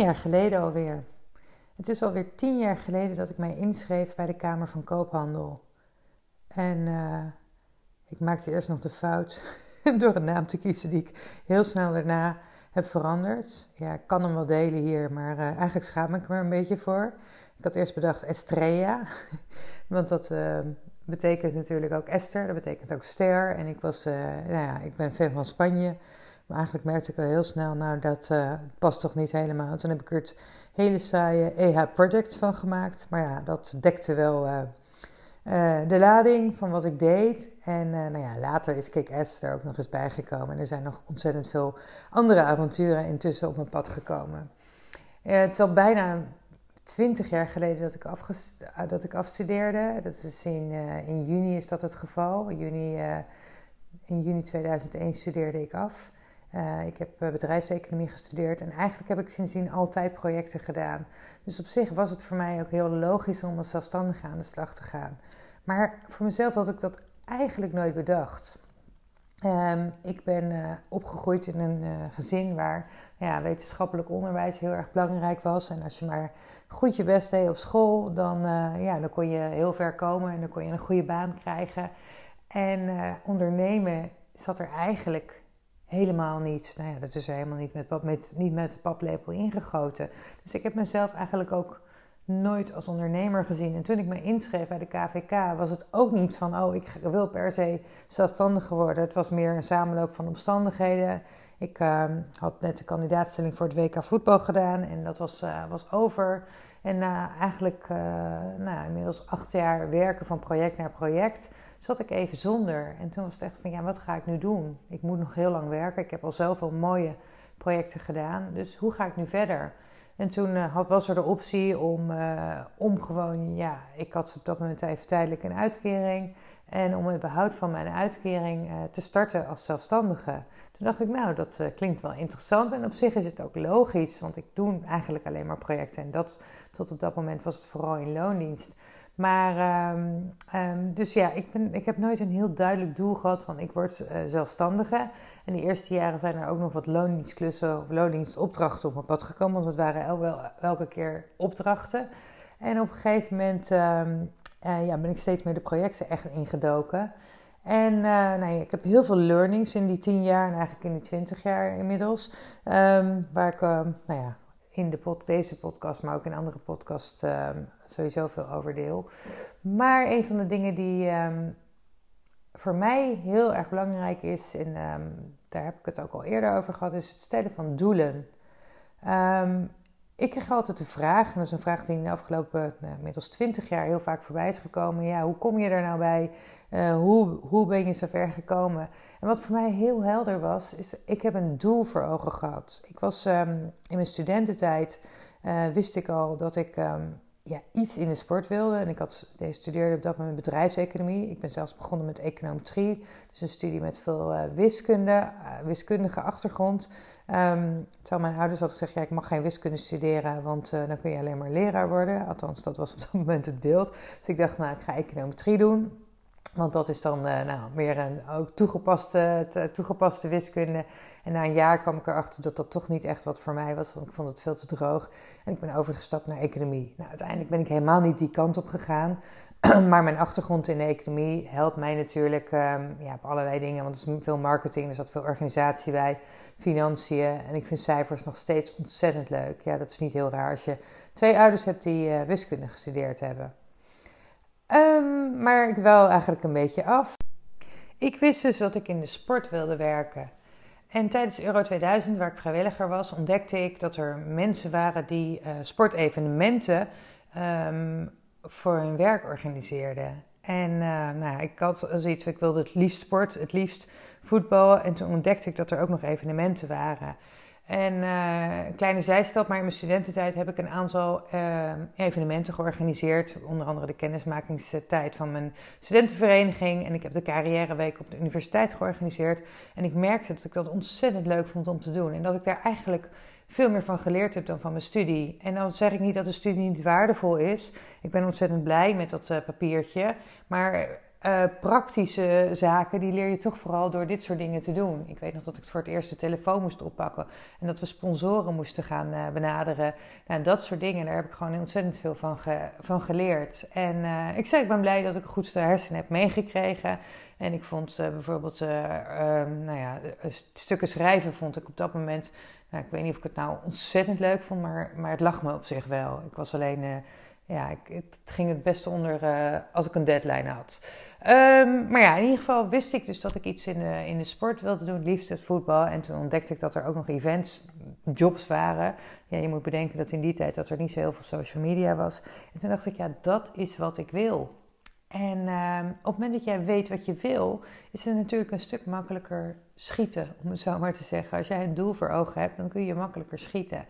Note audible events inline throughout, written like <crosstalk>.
Jaar geleden alweer. Het is alweer tien jaar geleden dat ik mij inschreef bij de Kamer van Koophandel. En uh, ik maakte eerst nog de fout <laughs> door een naam te kiezen die ik heel snel daarna heb veranderd. Ja, ik kan hem wel delen hier, maar uh, eigenlijk schaam ik me er een beetje voor. Ik had eerst bedacht Estrella, <laughs> want dat uh, betekent natuurlijk ook Esther, dat betekent ook ster. En ik, was, nou ja, ik ben fan van Spanje. Maar eigenlijk merkte ik al heel snel, nou dat uh, past toch niet helemaal. Toen heb ik er het hele saaie EH Project van gemaakt. Maar ja, dat dekte wel uh, uh, de lading van wat ik deed. En nou ja, later is Kick-Ass er ook nog eens bijgekomen. En er zijn nog ontzettend veel andere avonturen intussen op mijn pad gekomen. het is al bijna twintig jaar geleden dat ik, dat ik afstudeerde. Dat is in, in juni is dat het geval. In juni 2001 studeerde ik af. Uh, ik heb bedrijfseconomie gestudeerd en eigenlijk heb ik sindsdien altijd projecten gedaan. Dus op zich was het voor mij ook heel logisch om als zelfstandige aan de slag te gaan. Maar voor mezelf had ik dat eigenlijk nooit bedacht. Um, ik ben uh, opgegroeid in een gezin waar ja, wetenschappelijk onderwijs heel erg belangrijk was. En als je maar goed je best deed op school, dan, ja, dan kon je heel ver komen en dan kon je een goede baan krijgen. En ondernemen zat er eigenlijk helemaal niet. Nou ja, dat is helemaal niet met, met, niet met de paplepel ingegoten. Dus ik heb mezelf eigenlijk ook nooit als ondernemer gezien. En toen ik me inschreef bij de KVK, was het ook niet van: oh, ik wil per se zelfstandig worden. Het was meer een samenloop van omstandigheden. Ik uh, had net de kandidaatstelling voor het WK voetbal gedaan en dat was, uh, was over. En na eigenlijk uh, nou, inmiddels acht jaar werken van project naar project, zat ik even zonder. En toen was het echt van, ja, wat ga ik nu doen? Ik moet nog heel lang werken. Ik heb al zoveel mooie projecten gedaan. Dus hoe ga ik nu verder? En toen uh, had, was er de optie om, uh, om gewoon, ja, ik had op dat moment even tijdelijk een uitkering. En om het behoud van mijn uitkering uh, te starten als zelfstandige. Toen dacht ik, nou, dat klinkt wel interessant. En op zich is het ook logisch, want ik doe eigenlijk alleen maar projecten. En dat, tot op dat moment was het vooral in loondienst. Maar, um, um, dus ja, ik, ben, ik heb nooit een heel duidelijk doel gehad van ik word uh, zelfstandige. En de eerste jaren zijn er ook nog wat loondienstklussen of loondienstopdrachten op mijn pad gekomen. Want het waren el, wel, elke keer opdrachten. En op een gegeven moment um, uh, ja, ben ik steeds meer de projecten echt ingedoken. En nou ja, ik heb heel veel learnings in die tien jaar en eigenlijk in die twintig jaar inmiddels. waar ik nou ja, in de deze podcast, maar ook in andere podcasts um, sowieso veel over deel. Maar een van de dingen die um, voor mij heel erg belangrijk is, en um, daar heb ik het ook al eerder over gehad, is het stellen van doelen. Ik krijg altijd de vraag, en dat is een vraag die in de afgelopen nou, inmiddels 20 jaar heel vaak voorbij is gekomen. Ja, hoe kom je er nou bij? Uh, hoe, hoe ben je zo ver gekomen? En wat voor mij heel helder was, is ik heb een doel voor ogen gehad. Ik was um, in mijn studententijd, uh, wist ik al dat ik um, ja, iets in de sport wilde. En ik had, studeerde op dat moment bedrijfseconomie. Ik ben zelfs begonnen met econometrie. Dus een studie met veel uh, wiskunde, wiskundige achtergrond. Um, terwijl mijn ouders hadden gezegd, ja, ik mag geen wiskunde studeren, want dan kun je alleen maar leraar worden. Althans, dat was op dat <laughs> moment het beeld. Dus ik dacht, nou, ik ga econometrie doen. Want dat is dan uh, nou, meer een ook toegepaste, toegepaste wiskunde. En na een jaar kwam ik erachter dat dat toch niet echt wat voor mij was. Want ik vond het veel te droog. En ik ben overgestapt naar economie. Nou, uiteindelijk ben ik helemaal niet die kant op gegaan. <clears throat> maar mijn achtergrond in de economie helpt mij natuurlijk um, ja, op allerlei dingen. Want er is veel marketing, er zat veel organisatie bij, financiën. En ik vind cijfers nog steeds ontzettend leuk. Ja, dat is niet heel raar als je twee ouders hebt die uh, wiskunde gestudeerd hebben. Um, maar ik wel eigenlijk een beetje af. Ik wist dus dat ik in de sport wilde werken. En tijdens Euro 2000, waar ik vrijwilliger was, ontdekte ik dat er mensen waren die uh, sportevenementen um, voor hun werk organiseerden. En nou, ik had zoiets, ik wilde het liefst sport, het liefst voetbal. En toen ontdekte ik dat er ook nog evenementen waren. En uh, een kleine zijstap, maar in mijn studententijd heb ik een aantal uh, evenementen georganiseerd. Onder andere de kennismakingstijd van mijn studentenvereniging. En ik heb de carrièreweek op de universiteit georganiseerd. En ik merkte dat ik dat ontzettend leuk vond om te doen. En dat ik daar eigenlijk veel meer van geleerd heb dan van mijn studie. En dan zeg ik niet dat de studie niet waardevol is. Ik ben ontzettend blij met dat uh, papiertje. Maar uh, praktische zaken, die leer je toch vooral door dit soort dingen te doen. Ik weet nog dat ik voor het eerst de telefoon moest oppakken en dat we sponsoren moesten gaan uh, benaderen. Nou, dat soort dingen, daar heb ik gewoon ontzettend veel van, van geleerd. En uh, ik zei, ik ben blij dat ik een goed hersenen heb meegekregen. En ik vond bijvoorbeeld, ehm, nou ja, stukken schrijven vond ik op dat moment, nou, ik weet niet of ik het nou ontzettend leuk vond, maar, maar het lag me op zich wel. Ik was alleen, ja, ik, het ging het beste onder als ik een deadline had. Um, maar ja, in ieder geval wist ik dus dat ik iets in de, in de sport wilde doen, liefst het voetbal. En toen ontdekte ik dat er ook nog events, jobs waren. Ja, je moet bedenken dat in die tijd dat er niet zo heel veel social media was. En toen dacht ik, ja, dat is wat ik wil. En um, op het moment dat jij weet wat je wil, is het natuurlijk een stuk makkelijker schieten, om het zo maar te zeggen. Als jij een doel voor ogen hebt, dan kun je makkelijker schieten.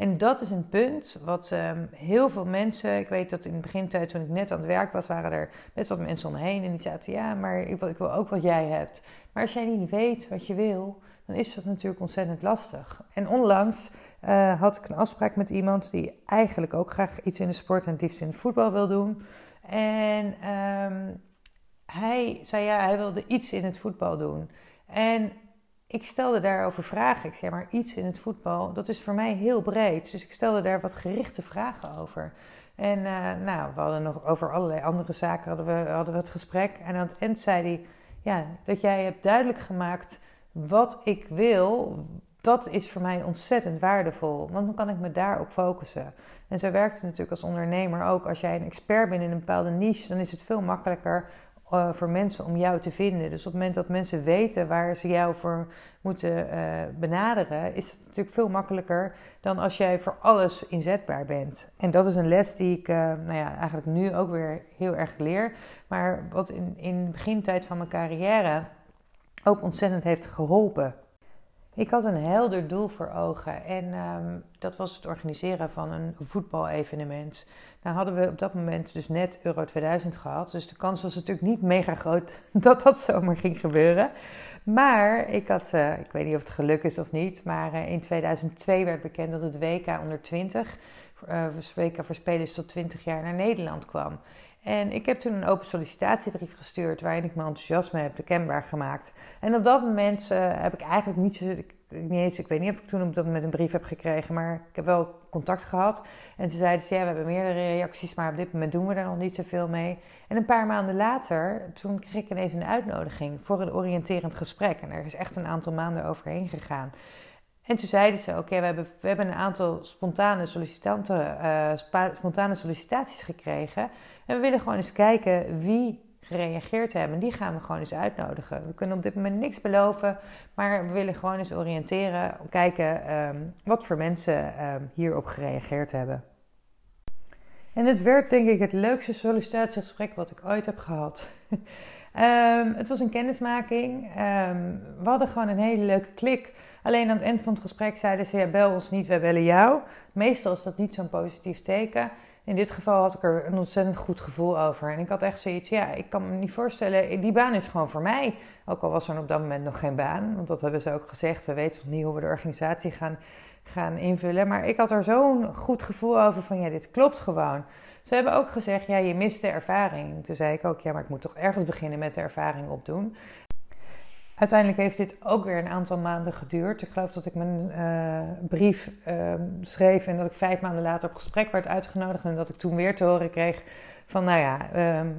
En dat is een punt wat um, heel veel mensen, ik weet dat in de begintijd toen ik net aan het werk was, waren er best wat mensen om me heen en die zaten, ja, maar ik, wil ook wat jij hebt. Maar als jij niet weet wat je wil, dan is dat natuurlijk ontzettend lastig. En onlangs uh, had ik een afspraak met iemand die eigenlijk ook graag iets in de sport en het liefst in het voetbal wil doen. En um, hij zei ja, hij wilde iets in het voetbal doen. En ik stelde daarover vragen. Ik zei maar iets in het voetbal, dat is voor mij heel breed. Dus ik stelde daar wat gerichte vragen over. En uh, nou, we hadden nog over allerlei andere zaken hadden we, hadden het gesprek. En aan het eind zei hij, ja, dat jij hebt duidelijk gemaakt wat ik wil, dat is voor mij ontzettend waardevol. Want dan kan ik me daarop focussen. En zo werkt het natuurlijk als ondernemer ook. Als jij een expert bent in een bepaalde niche, dan is het veel makkelijker uh, voor mensen om jou te vinden. Dus op het moment dat mensen weten waar ze jou voor moeten uh, benaderen, is het natuurlijk veel makkelijker dan als jij voor alles inzetbaar bent. En dat is een les die ik uh, nou ja, eigenlijk nu ook weer heel erg leer. Maar wat in, in de begintijd van mijn carrière ook ontzettend heeft geholpen. Ik had een helder doel voor ogen en um, dat was het organiseren van een voetbalevenement. Nou hadden we op dat moment dus net Euro 2000 gehad, dus de kans was natuurlijk niet mega groot <laughs> dat dat zomaar ging gebeuren. Maar ik had, uh, ik weet niet of het geluk is of niet, maar uh, in 2002 werd bekend dat het WK onder 20, uh, WK voor spelers tot 20 jaar, naar Nederland kwam. En ik heb toen een open sollicitatiebrief gestuurd waarin ik mijn enthousiasme heb kenbaar gemaakt. En op dat moment uh, heb ik eigenlijk niet. Ik, niet eens, ik weet niet of ik toen op dat moment een brief heb gekregen, maar ik heb wel contact gehad. En ze zeiden ze, ja, we hebben meerdere reacties, maar op dit moment doen we daar nog niet zoveel mee. En een paar maanden later, toen kreeg ik ineens een uitnodiging voor een oriënterend gesprek. En er is echt een aantal maanden overheen gegaan. En toen zeiden ze: Oké, we, hebben, we hebben een aantal spontane, sollicitanten, uh, spontane sollicitaties gekregen. En we willen gewoon eens kijken wie gereageerd hebben. Die gaan we gewoon eens uitnodigen. We kunnen op dit moment niks beloven, maar we willen gewoon eens oriënteren, kijken um, wat voor mensen um, hierop gereageerd hebben. En het werd denk ik het leukste sollicitatiegesprek wat ik ooit heb gehad. um, <laughs> het was een kennismaking. we hadden gewoon een hele leuke klik. Alleen aan het eind van het gesprek zeiden ze: bel ons niet, wij bellen jou. Meestal is dat niet zo'n positief teken. In dit geval had ik er een ontzettend goed gevoel over. En ik had echt zoiets, ja, ik kan me niet voorstellen, die baan is gewoon voor mij. Ook al was er op dat moment nog geen baan, want dat hebben ze ook gezegd. We weten nog niet hoe we de organisatie gaan, gaan invullen. Maar ik had er zo'n goed gevoel over van, ja, dit klopt gewoon. Ze hebben ook gezegd, ja, je mist de ervaring. Toen zei ik ook, ja, maar ik moet toch ergens beginnen met de ervaring opdoen. Uiteindelijk heeft dit ook weer een aantal maanden geduurd. Ik geloof dat ik mijn uh, brief uh, schreef en dat ik vijf maanden later op gesprek werd uitgenodigd. En dat ik toen weer te horen kreeg van, nou ja, uh,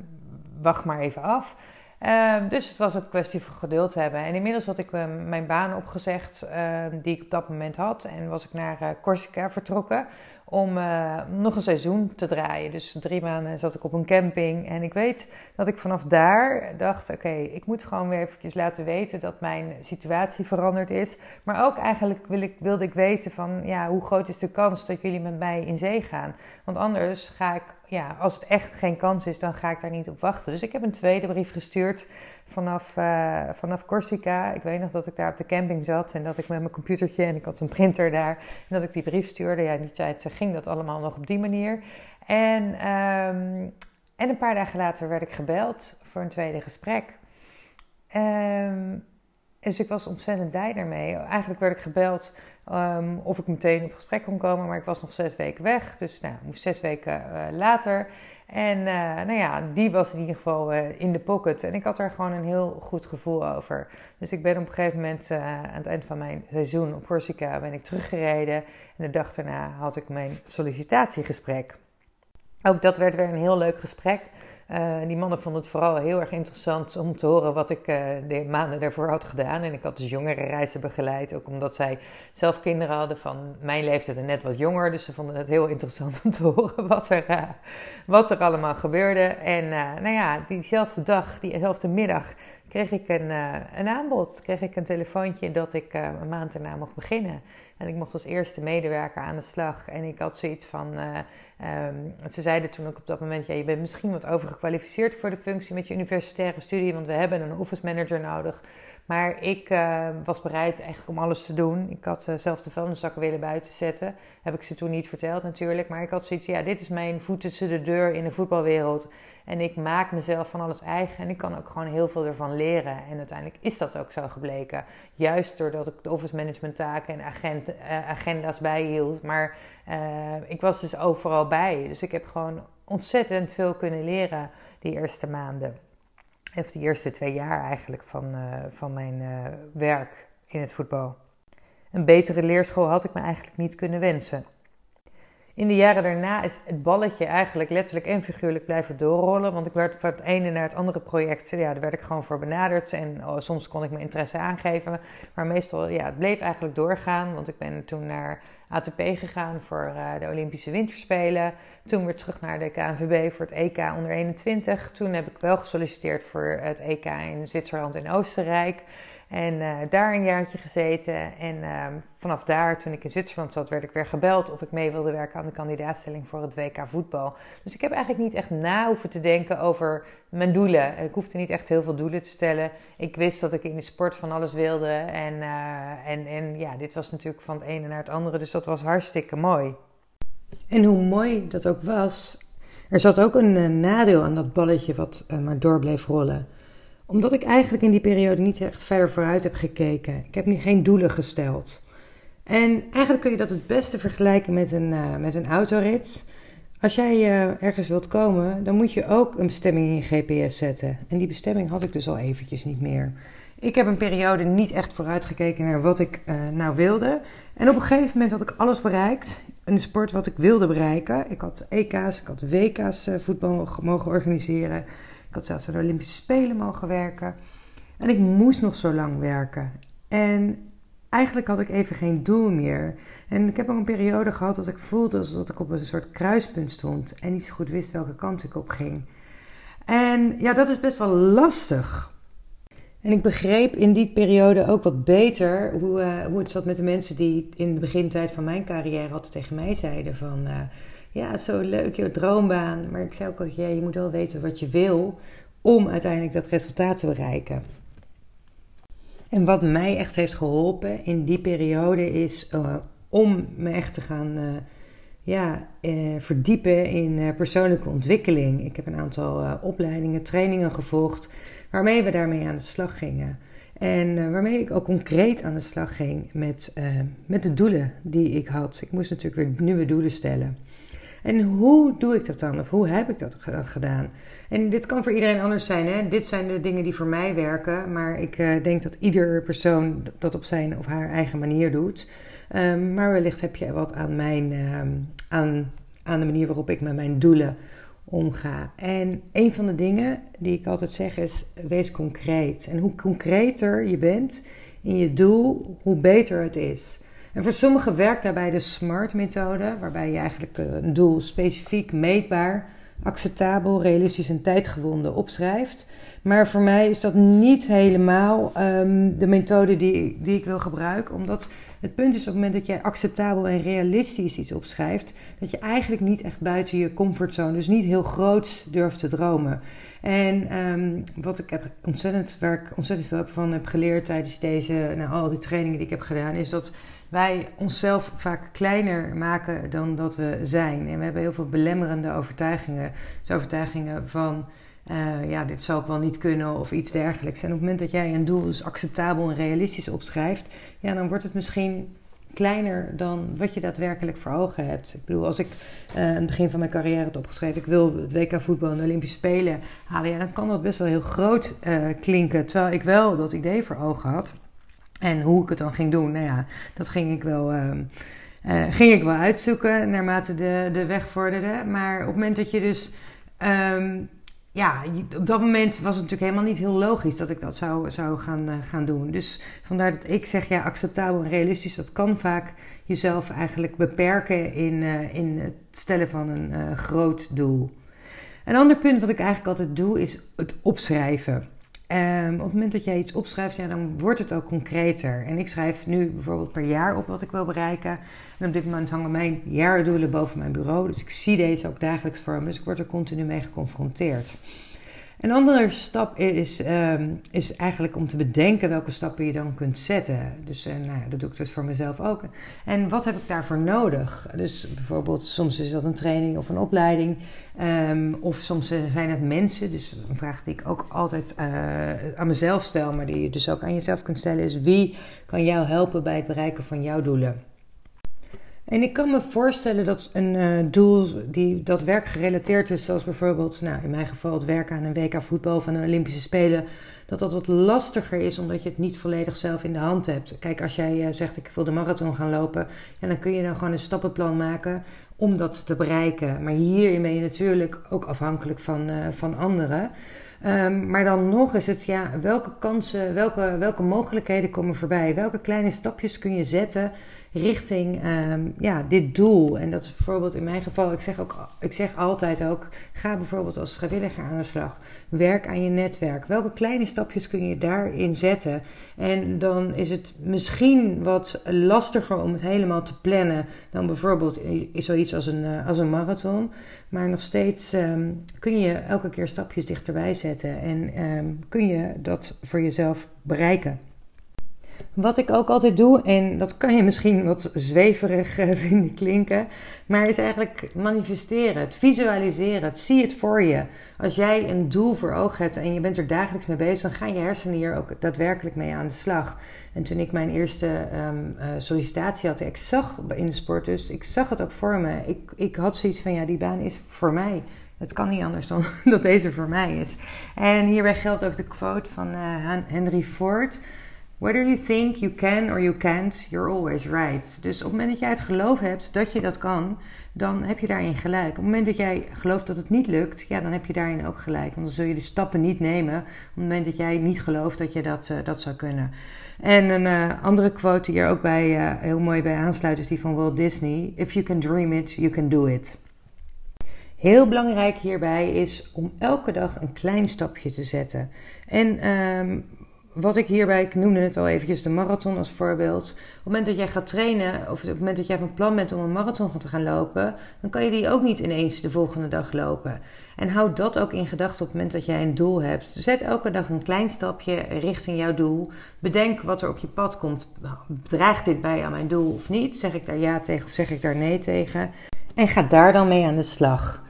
wacht maar even af. Ehm, dus het was een kwestie van geduld hebben. En inmiddels had ik ehm, mijn baan opgezegd die ik op dat moment had. En was ik naar eh, Corsica vertrokken om uh, nog een seizoen te draaien. Dus drie maanden zat ik op een camping. En ik weet dat ik vanaf daar dacht: oké, ik moet gewoon weer eventjes laten weten dat mijn situatie veranderd is. Maar ook eigenlijk wil ik, wilde ik weten van ja, hoe groot is de kans dat jullie met mij in zee gaan? Want anders ga ik ja, als het echt geen kans is, dan ga ik daar niet op wachten. Dus ik heb een tweede brief gestuurd vanaf, uh, vanaf Corsica. Ik weet nog dat ik daar op de camping zat en dat ik met mijn computertje en ik had een printer daar. En dat ik die brief stuurde. Ja, in die tijd ging dat allemaal nog op die manier. En, um, en een paar dagen later werd ik gebeld voor een tweede gesprek. Um, dus ik was ontzettend blij daarmee. Eigenlijk werd ik gebeld um, of ik meteen op gesprek kon komen, maar ik was nog zes weken weg. Dus nou, moest zes weken uh, later. En uh, nou ja, die was in ieder geval uh, in de pocket. En ik had er gewoon een heel goed gevoel over. Dus ik ben op een gegeven moment aan het eind van mijn seizoen op Corsica ben ik teruggereden. En de dag daarna had ik mijn sollicitatiegesprek. Ook dat werd weer een heel leuk gesprek. Uh, die mannen vonden het vooral heel erg interessant om te horen wat ik uh, de maanden daarvoor had gedaan. En ik had dus jongere reizen begeleid, ook omdat zij zelf kinderen hadden van mijn leeftijd en net wat jonger. Dus ze vonden het heel interessant om te <laughs> horen wat er, uh, wat er allemaal gebeurde. En nou ja, diezelfde dag, diezelfde middag, kreeg ik een, een aanbod. Kreeg ik een telefoontje dat ik een maand daarna mocht beginnen. En ik mocht als eerste medewerker aan de slag. En ik had zoiets van. Uh, um, ze zeiden toen ook op dat moment: ja, je bent misschien wat overgekwalificeerd voor de functie met je universitaire studie, want we hebben een office manager nodig. Maar ik uh, was bereid eigenlijk om alles te doen. Ik had uh, zelfs de vuilniszakken willen buiten zetten. Heb ik ze toen niet verteld natuurlijk. Maar ik had zoiets, ja, dit is mijn voet tussen de deur in de voetbalwereld. En ik maak mezelf van alles eigen. En ik kan ook gewoon heel veel ervan leren. En uiteindelijk is dat ook zo gebleken. Juist doordat ik de office management taken en agent, uh, agenda's bijhield. Maar ik was dus overal bij. Dus ik heb gewoon ontzettend veel kunnen leren die eerste maanden. Of de eerste twee jaar eigenlijk van, uh, van mijn uh, werk in het voetbal. Een betere leerschool had ik me eigenlijk niet kunnen wensen. In de jaren daarna is het balletje eigenlijk letterlijk en figuurlijk blijven doorrollen. Want ik werd van het ene naar het andere project, ja, daar werd ik gewoon voor benaderd. En oh, soms kon ik mijn interesse aangeven. Maar meestal, ja, het bleef eigenlijk doorgaan. Want ik ben toen naar ATP gegaan voor uh, de Olympische Winterspelen. Toen weer terug naar de KNVB voor het EK onder 21. Toen heb ik wel gesolliciteerd voor het EK in Zwitserland en Oostenrijk. En uh, daar een jaartje gezeten. En uh, vanaf daar, toen ik in Zwitserland zat, werd ik weer gebeld of ik mee wilde werken aan de kandidaatstelling voor het WK voetbal. Dus ik heb eigenlijk niet echt na hoeven te denken over mijn doelen. Ik hoefde niet echt heel veel doelen te stellen. Ik wist dat ik in de sport van alles wilde. En, uh, en, en ja, dit was natuurlijk van het ene naar het andere. Dus dat was hartstikke mooi. En hoe mooi dat ook was, er zat ook een nadeel aan dat balletje wat maar door bleef rollen omdat ik eigenlijk in die periode niet echt verder vooruit heb gekeken. Ik heb nu geen doelen gesteld. En eigenlijk kun je dat het beste vergelijken met een, uh, met een autorit. Als jij uh, ergens wilt komen, dan moet je ook een bestemming in je GPS zetten. En die bestemming had ik dus al eventjes niet meer. Ik heb een periode niet echt vooruitgekeken naar wat ik uh, nou wilde. En op een gegeven moment had ik alles bereikt. De sport wat ik wilde bereiken. Ik had EK's, ik had WK's voetbal mogen organiseren. Ik had zelfs aan de Olympische Spelen mogen werken. En ik moest nog zo lang werken. En eigenlijk had ik even geen doel meer. En ik heb ook een periode gehad dat ik voelde alsof ik op een soort kruispunt stond. En niet zo goed wist welke kant ik op ging. En ja, dat is best wel lastig. En ik begreep in die periode ook wat beter hoe, uh, hoe het zat met de mensen die in de begintijd van mijn carrière altijd tegen mij zeiden van... Uh, ja, zo leuk, je droombaan. Maar ik zei ook al, je moet wel weten wat je wil om uiteindelijk dat resultaat te bereiken. En wat mij echt heeft geholpen in die periode is uh, om me echt te gaan uh, ja, uh, verdiepen in persoonlijke ontwikkeling. Ik heb een aantal opleidingen, trainingen gevolgd waarmee we daarmee aan de slag gingen. En waarmee ik ook concreet aan de slag ging met, met de doelen die ik had. Ik moest natuurlijk weer nieuwe doelen stellen. En hoe doe ik dat dan? Of hoe heb ik dat gedaan? En dit kan voor iedereen anders zijn. Hè? Dit zijn de dingen die voor mij werken. Maar ik uh, denk dat ieder persoon dat op zijn of haar eigen manier doet. Um, maar wellicht heb je wat aan, mijn, uh, aan, aan de manier waarop ik met mijn doelen omga. En een van de dingen die ik altijd zeg is: wees concreet. En hoe concreter je bent in je doel, hoe beter het is. En voor sommigen werkt daarbij de SMART-methode, waarbij je eigenlijk eh, een doel specifiek, meetbaar, acceptabel, realistisch en tijdgewonden opschrijft. Maar voor mij is dat niet helemaal um, de methode die, die ik wil gebruiken, omdat Het punt is op het moment dat jij acceptabel en realistisch iets opschrijft, dat je eigenlijk niet echt buiten je comfortzone, dus niet heel groot durft te dromen. En ehm, wat ik heb ontzettend, waar ik ontzettend veel van heb geleerd tijdens deze, nou, al die trainingen die ik heb gedaan, is dat wij onszelf vaak kleiner maken dan dat we zijn. En we hebben heel veel belemmerende overtuigingen. Dus overtuigingen van, uh, ja, dit zal ik wel niet kunnen of iets dergelijks. En op het moment dat jij een doel dus acceptabel en realistisch opschrijft, ja, dan wordt het misschien kleiner dan wat je daadwerkelijk voor ogen hebt. Ik bedoel, als ik uh, aan het begin van mijn carrière had opgeschreven... ik wil het WK voetbal en de Olympische Spelen halen... Ja, dan kan dat best wel heel groot uh, klinken. Terwijl ik wel dat idee voor ogen had. En hoe ik het dan ging doen, nou ja, dat ging ik wel... Uh, ging ik wel uitzoeken naarmate de, de weg vorderde. Maar op het moment dat je dus um, ja, op dat moment was het natuurlijk helemaal niet heel logisch dat ik dat zou, zou gaan, uh, gaan doen. Dus vandaar dat ik zeg, ja, acceptabel en realistisch, dat kan vaak jezelf eigenlijk beperken in, uh, in het stellen van een groot doel. Een ander punt wat ik eigenlijk altijd doe, is het opschrijven. Um, op het moment dat jij iets opschrijft, ja, dan wordt het ook concreter. En ik schrijf nu bijvoorbeeld per jaar op wat ik wil bereiken. En op dit moment hangen mijn jaardoelen boven mijn bureau. Dus ik zie deze ook dagelijks voor me. Dus ik word er continu mee geconfronteerd. Een andere stap is, um, is eigenlijk om te bedenken welke stappen je dan kunt zetten. Dus uh, nou, dat doe ik dus voor mezelf ook. En wat heb ik daarvoor nodig? Dus bijvoorbeeld, soms is dat een training of een opleiding. Um, of soms zijn het mensen. Dus een vraag die ik ook altijd uh, aan mezelf stel, maar die je dus ook aan jezelf kunt stellen, is wie kan jou helpen bij het bereiken van jouw doelen? En ik kan me voorstellen dat een uh, doel die dat werk gerelateerd is, zoals bijvoorbeeld, nou, in mijn geval het werken aan een WK voetbal aan de Olympische Spelen, dat dat wat lastiger is omdat je het niet volledig zelf in de hand hebt. Kijk, als jij uh, zegt ik wil de marathon gaan lopen, ja, dan kun je dan gewoon een stappenplan maken om dat te bereiken. Maar hierin ben je natuurlijk ook afhankelijk van, uh, van anderen. Um, maar dan nog is het, ja, welke kansen, welke, welke mogelijkheden komen voorbij? Welke kleine stapjes kun je zetten richting um, ja, dit doel. En dat is bijvoorbeeld in mijn geval, ik zeg, ook, ik zeg altijd ook, ga bijvoorbeeld als vrijwilliger aan de slag. Werk aan je netwerk. Welke kleine stapjes kun je daarin zetten? En dan is het misschien wat lastiger om het helemaal te plannen dan bijvoorbeeld zoiets als een, eh, als een marathon. Maar nog steeds um, kun je elke keer stapjes dichterbij zetten en um, kun je dat voor jezelf bereiken. Wat ik ook altijd doe, en dat kan je misschien wat zweverig eh, <laughs> vinden klinken, maar is eigenlijk manifesteren, het visualiseren, het zie het voor je. Als jij een doel voor ogen hebt en je bent er dagelijks mee bezig, dan gaan je hersenen hier ook daadwerkelijk mee aan de slag. En toen ik mijn eerste um, uh, sollicitatie had, ik zag in de sport dus, ik zag het ook voor me. Ik, ik had zoiets van, ja, die baan is voor mij. Het kan niet anders dan <laughs> dat deze voor mij is. En hierbij geldt ook de quote van uh, Henry Ford. Whether you think you can or you can't, you're always right. Dus op het moment dat jij het geloof hebt dat je dat kan, dan heb je daarin gelijk. Op het moment dat jij gelooft dat het niet lukt, ja, dan heb je daarin ook gelijk. Want dan zul je de stappen niet nemen op het moment dat jij niet gelooft dat je dat, uh, dat zou kunnen. En een uh, andere quote die er ook bij, uh, heel mooi bij aansluit is die van Walt Disney. If you can dream it, you can do it. Heel belangrijk hierbij is om elke dag een klein stapje te zetten. En um, wat ik hierbij, ik noemde het al eventjes de marathon als voorbeeld. Op het moment dat jij gaat trainen, of op het moment dat jij van plan bent om een marathon te gaan lopen, dan kan je die ook niet ineens de volgende dag lopen. En houd dat ook in gedachten op het moment dat jij een doel hebt. Zet elke dag een klein stapje richting jouw doel. Bedenk wat er op je pad komt. Draagt dit bij aan mijn doel of niet? Zeg ik daar ja tegen of zeg ik daar nee tegen? En ga daar dan mee aan de slag.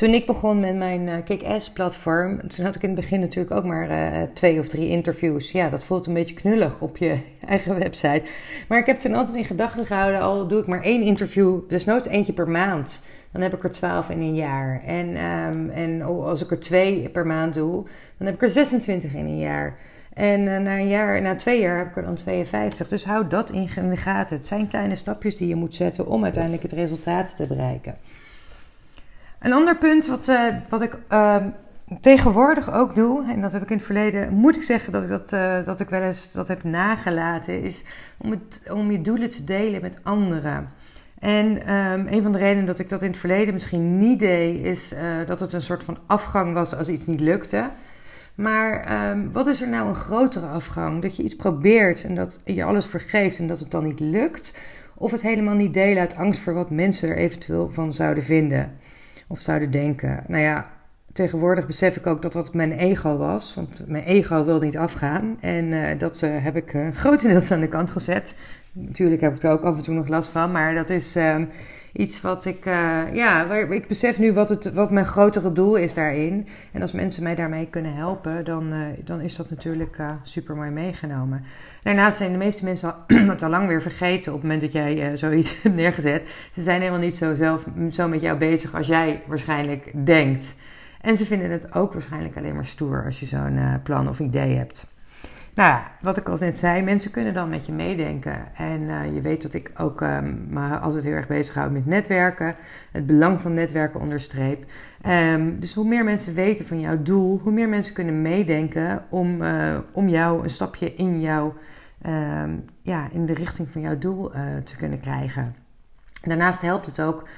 Toen ik begon met mijn uh, Kick-Ass-platform, toen had ik in het begin natuurlijk ook maar uh, twee of drie interviews. Ja, dat voelt een beetje knullig op je <laughs> eigen website. Maar ik heb toen altijd in gedachten gehouden, al doe ik maar één interview, dus nooit eentje per maand. Dan heb ik er twaalf in een jaar. En, um, en als ik er twee per maand doe, dan heb ik er 26 in een jaar. En uh, na, een jaar, na twee jaar heb ik er dan 52. Dus houd dat in de gaten. Het zijn kleine stapjes die je moet zetten om uiteindelijk het resultaat te bereiken. Een ander punt wat, uh, wat ik uh, tegenwoordig ook doe, en dat heb ik in het verleden, moet ik zeggen dat ik dat, uh, dat ik wel eens dat heb nagelaten, is om, om je doelen te delen met anderen. En um, een van de redenen dat ik dat in het verleden misschien niet deed, is uh, dat het een soort van afgang was als iets niet lukte. Maar ehm, wat is er nou een grotere afgang? Dat je iets probeert en dat je alles vergeeft en dat het dan niet lukt? Of het helemaal niet delen uit angst voor wat mensen er eventueel van zouden vinden of zouden denken? Nou ja, tegenwoordig besef ik ook dat dat mijn ego was. Want mijn ego wilde niet afgaan. En uh, dat uh, heb ik uh, <laughs> grotendeels aan de kant gezet. Natuurlijk heb ik er ook af en toe nog last van. Maar dat is ehm, iets wat ik, uh, ja, ik besef nu wat, het, wat mijn grotere doel is daarin. En als mensen mij daarmee kunnen helpen, dan, uh, dan is dat natuurlijk uh, super mooi meegenomen. Daarnaast zijn de meeste mensen al, <clears throat> het al lang weer vergeten op het moment dat jij zoiets hebt <laughs> neergezet. Ze zijn helemaal niet zo, zelf, zo met jou bezig als jij waarschijnlijk denkt. En ze vinden het ook waarschijnlijk alleen maar stoer als je zo'n plan of idee hebt. Nou ja, wat ik al net zei, mensen kunnen dan met je meedenken. En uh, je weet dat ik ook um, me altijd heel erg bezighoud met netwerken. Het belang van netwerken onderstreep. Um, dus hoe meer mensen weten van jouw doel, hoe meer mensen kunnen meedenken om, uh, om jou een stapje in, jou, um, ja, in de richting van jouw doel uh, te kunnen krijgen. Daarnaast helpt het ook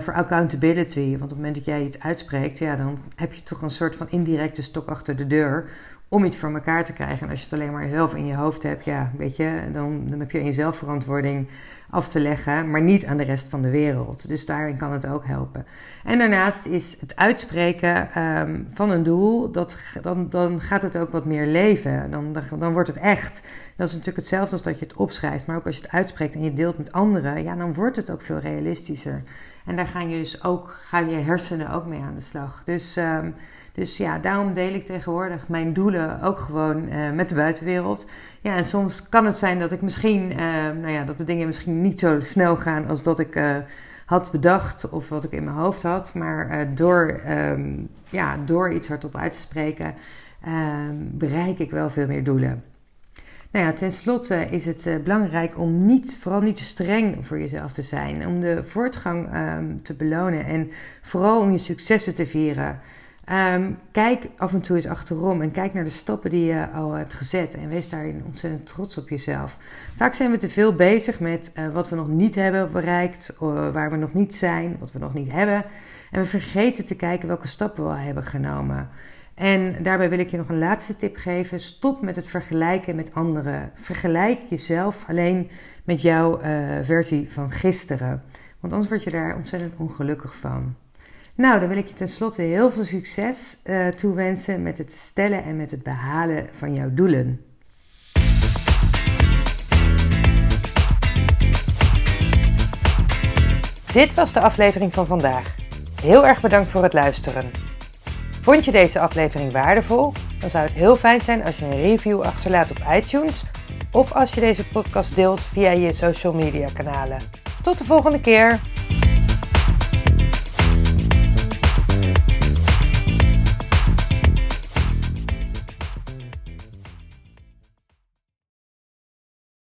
voor accountability. Want op het moment dat jij iets uitspreekt, ja, dan heb je toch een soort van indirecte stok achter de deur om iets voor elkaar te krijgen. En als je het alleen maar zelf in je hoofd hebt, ja, weet je, dan, dan heb je in jezelf verantwoording af te leggen, maar niet aan de rest van de wereld. Dus daarin kan het ook helpen. En daarnaast is het uitspreken um, van een doel, dat, dan, dan gaat het ook wat meer leven. Dan, dan, wordt het echt. Dat is natuurlijk hetzelfde als dat je het opschrijft, maar ook als je het uitspreekt en je deelt met anderen, ja, dan wordt het ook veel realistischer. En daar gaan je dus ook, gaan je hersenen ook mee aan de slag. Dus um, dus ja, daarom deel ik tegenwoordig mijn doelen ook gewoon uh, met de buitenwereld. Ja, en soms kan het zijn dat ik misschien, uh, nou ja, dat de dingen misschien niet zo snel gaan als dat ik uh, had bedacht of wat ik in mijn hoofd had. Maar door, um, ja, door iets hardop uit te spreken, um, bereik ik wel veel meer doelen. Nou ja, tenslotte is het belangrijk om niet, vooral niet te streng voor jezelf te zijn. Om de voortgang um, te belonen en vooral om je successen te vieren. Um, kijk af en toe eens achterom en kijk naar de stappen die je al hebt gezet. En wees daarin ontzettend trots op jezelf. Vaak zijn we te veel bezig met uh, wat we nog niet hebben bereikt, waar we nog niet zijn, wat we nog niet hebben. En we vergeten te kijken welke stappen we al hebben genomen. En daarbij wil ik je nog een laatste tip geven. Stop met het vergelijken met anderen. Vergelijk jezelf alleen met jouw uh, versie van gisteren. Want anders word je daar ontzettend ongelukkig van. Nou, dan wil ik je tenslotte heel veel succes uh, toewensen met het stellen en met het behalen van jouw doelen. Dit was de aflevering van vandaag. Heel erg bedankt voor het luisteren. Vond je deze aflevering waardevol? Dan zou het heel fijn zijn als je een review achterlaat op iTunes of als je deze podcast deelt via je social media kanalen. Tot de volgende keer!